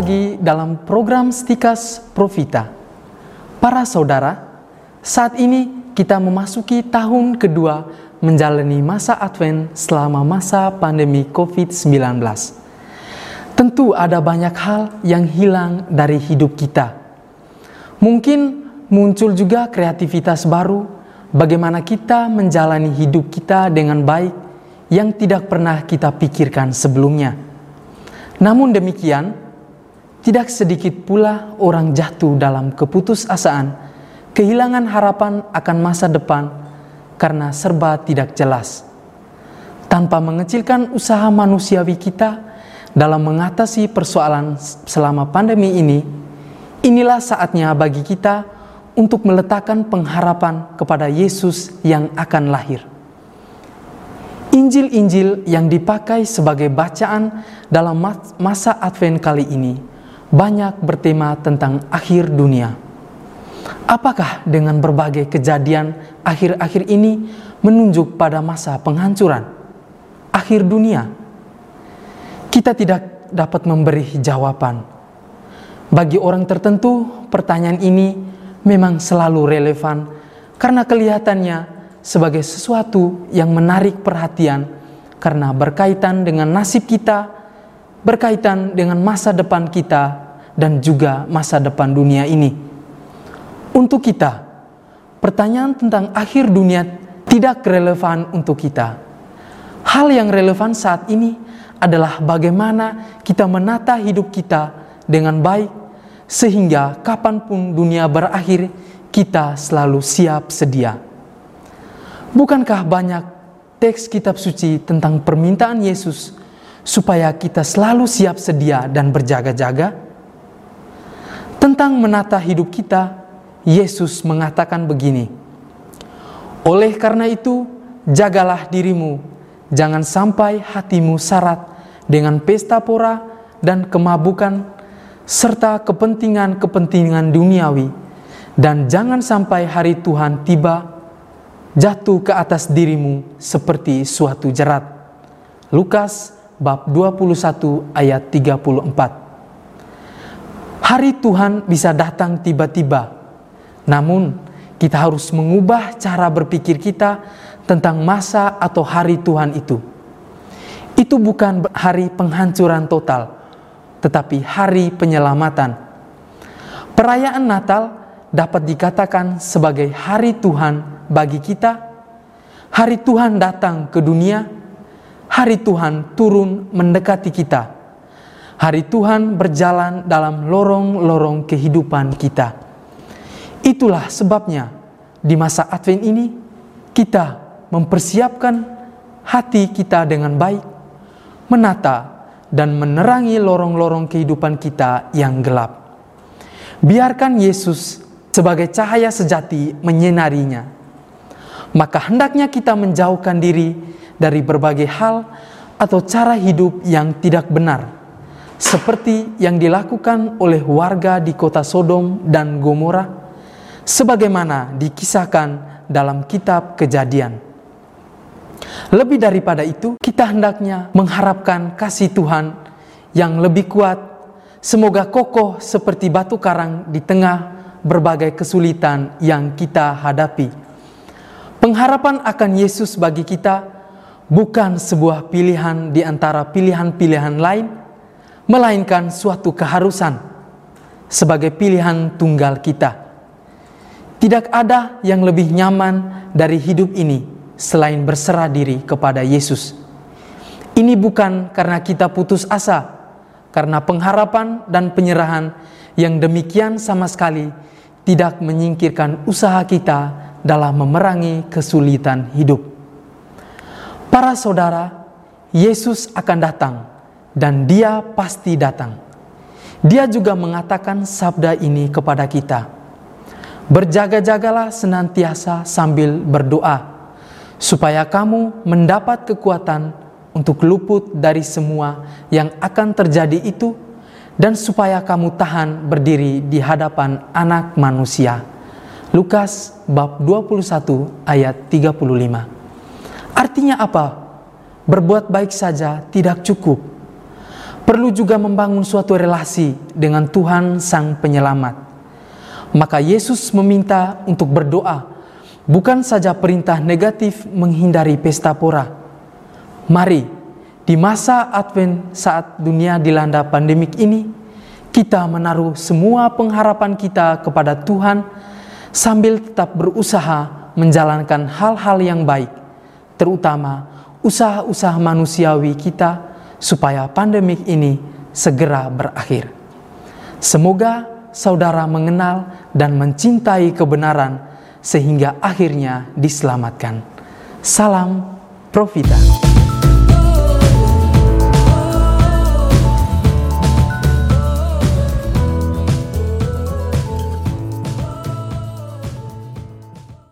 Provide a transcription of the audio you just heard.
lagi dalam program Stikas Profita. Para saudara, saat ini kita memasuki tahun kedua menjalani masa Advent selama masa pandemi COVID-19. Tentu ada banyak hal yang hilang dari hidup kita. Mungkin muncul juga kreativitas baru bagaimana kita menjalani hidup kita dengan baik yang tidak pernah kita pikirkan sebelumnya. Namun demikian, tidak sedikit pula orang jatuh dalam keputusasaan, kehilangan harapan akan masa depan karena serba tidak jelas. Tanpa mengecilkan usaha manusiawi kita dalam mengatasi persoalan selama pandemi ini, inilah saatnya bagi kita untuk meletakkan pengharapan kepada Yesus yang akan lahir. Injil-injil yang dipakai sebagai bacaan dalam masa Advent kali ini banyak bertema tentang akhir dunia. Apakah dengan berbagai kejadian akhir-akhir ini menunjuk pada masa penghancuran akhir dunia? Kita tidak dapat memberi jawaban. Bagi orang tertentu, pertanyaan ini memang selalu relevan karena kelihatannya sebagai sesuatu yang menarik perhatian karena berkaitan dengan nasib kita berkaitan dengan masa depan kita dan juga masa depan dunia ini. Untuk kita, pertanyaan tentang akhir dunia tidak relevan untuk kita. Hal yang relevan saat ini adalah bagaimana kita menata hidup kita dengan baik, sehingga kapan pun dunia berakhir, kita selalu siap sedia. Bukankah banyak teks kitab suci tentang permintaan Yesus supaya kita selalu siap sedia dan berjaga-jaga? Tentang menata hidup kita, Yesus mengatakan begini: "Oleh karena itu, jagalah dirimu, jangan sampai hatimu syarat dengan pesta pora dan kemabukan, serta kepentingan-kepentingan duniawi, dan jangan sampai hari Tuhan tiba." jatuh ke atas dirimu seperti suatu jerat. Lukas bab 21 ayat 34. Hari Tuhan bisa datang tiba-tiba. Namun, kita harus mengubah cara berpikir kita tentang masa atau hari Tuhan itu. Itu bukan hari penghancuran total, tetapi hari penyelamatan. Perayaan Natal dapat dikatakan sebagai hari Tuhan bagi kita. Hari Tuhan datang ke dunia hari Tuhan turun mendekati kita. Hari Tuhan berjalan dalam lorong-lorong kehidupan kita. Itulah sebabnya di masa Advent ini kita mempersiapkan hati kita dengan baik, menata dan menerangi lorong-lorong kehidupan kita yang gelap. Biarkan Yesus sebagai cahaya sejati menyinarinya. Maka hendaknya kita menjauhkan diri dari berbagai hal atau cara hidup yang tidak benar, seperti yang dilakukan oleh warga di kota Sodom dan Gomora, sebagaimana dikisahkan dalam Kitab Kejadian. Lebih daripada itu, kita hendaknya mengharapkan kasih Tuhan yang lebih kuat, semoga kokoh seperti batu karang di tengah berbagai kesulitan yang kita hadapi. Pengharapan akan Yesus bagi kita bukan sebuah pilihan di antara pilihan-pilihan lain, melainkan suatu keharusan sebagai pilihan tunggal kita. Tidak ada yang lebih nyaman dari hidup ini selain berserah diri kepada Yesus. Ini bukan karena kita putus asa, karena pengharapan dan penyerahan yang demikian sama sekali tidak menyingkirkan usaha kita dalam memerangi kesulitan hidup. Para saudara, Yesus akan datang dan dia pasti datang. Dia juga mengatakan sabda ini kepada kita. Berjaga-jagalah senantiasa sambil berdoa, supaya kamu mendapat kekuatan untuk luput dari semua yang akan terjadi itu, dan supaya kamu tahan berdiri di hadapan anak manusia. Lukas bab 21 ayat 35 Artinya apa? Berbuat baik saja tidak cukup. perlu juga membangun suatu relasi dengan Tuhan Sang Penyelamat. Maka Yesus meminta untuk berdoa, bukan saja perintah negatif menghindari pesta pora. Mari, di masa Advent saat dunia dilanda pandemik ini, kita menaruh semua pengharapan kita kepada Tuhan sambil tetap berusaha menjalankan hal-hal yang baik, terutama usaha-usaha manusiawi kita supaya pandemik ini segera berakhir. Semoga saudara mengenal dan mencintai kebenaran sehingga akhirnya diselamatkan. Salam Profita.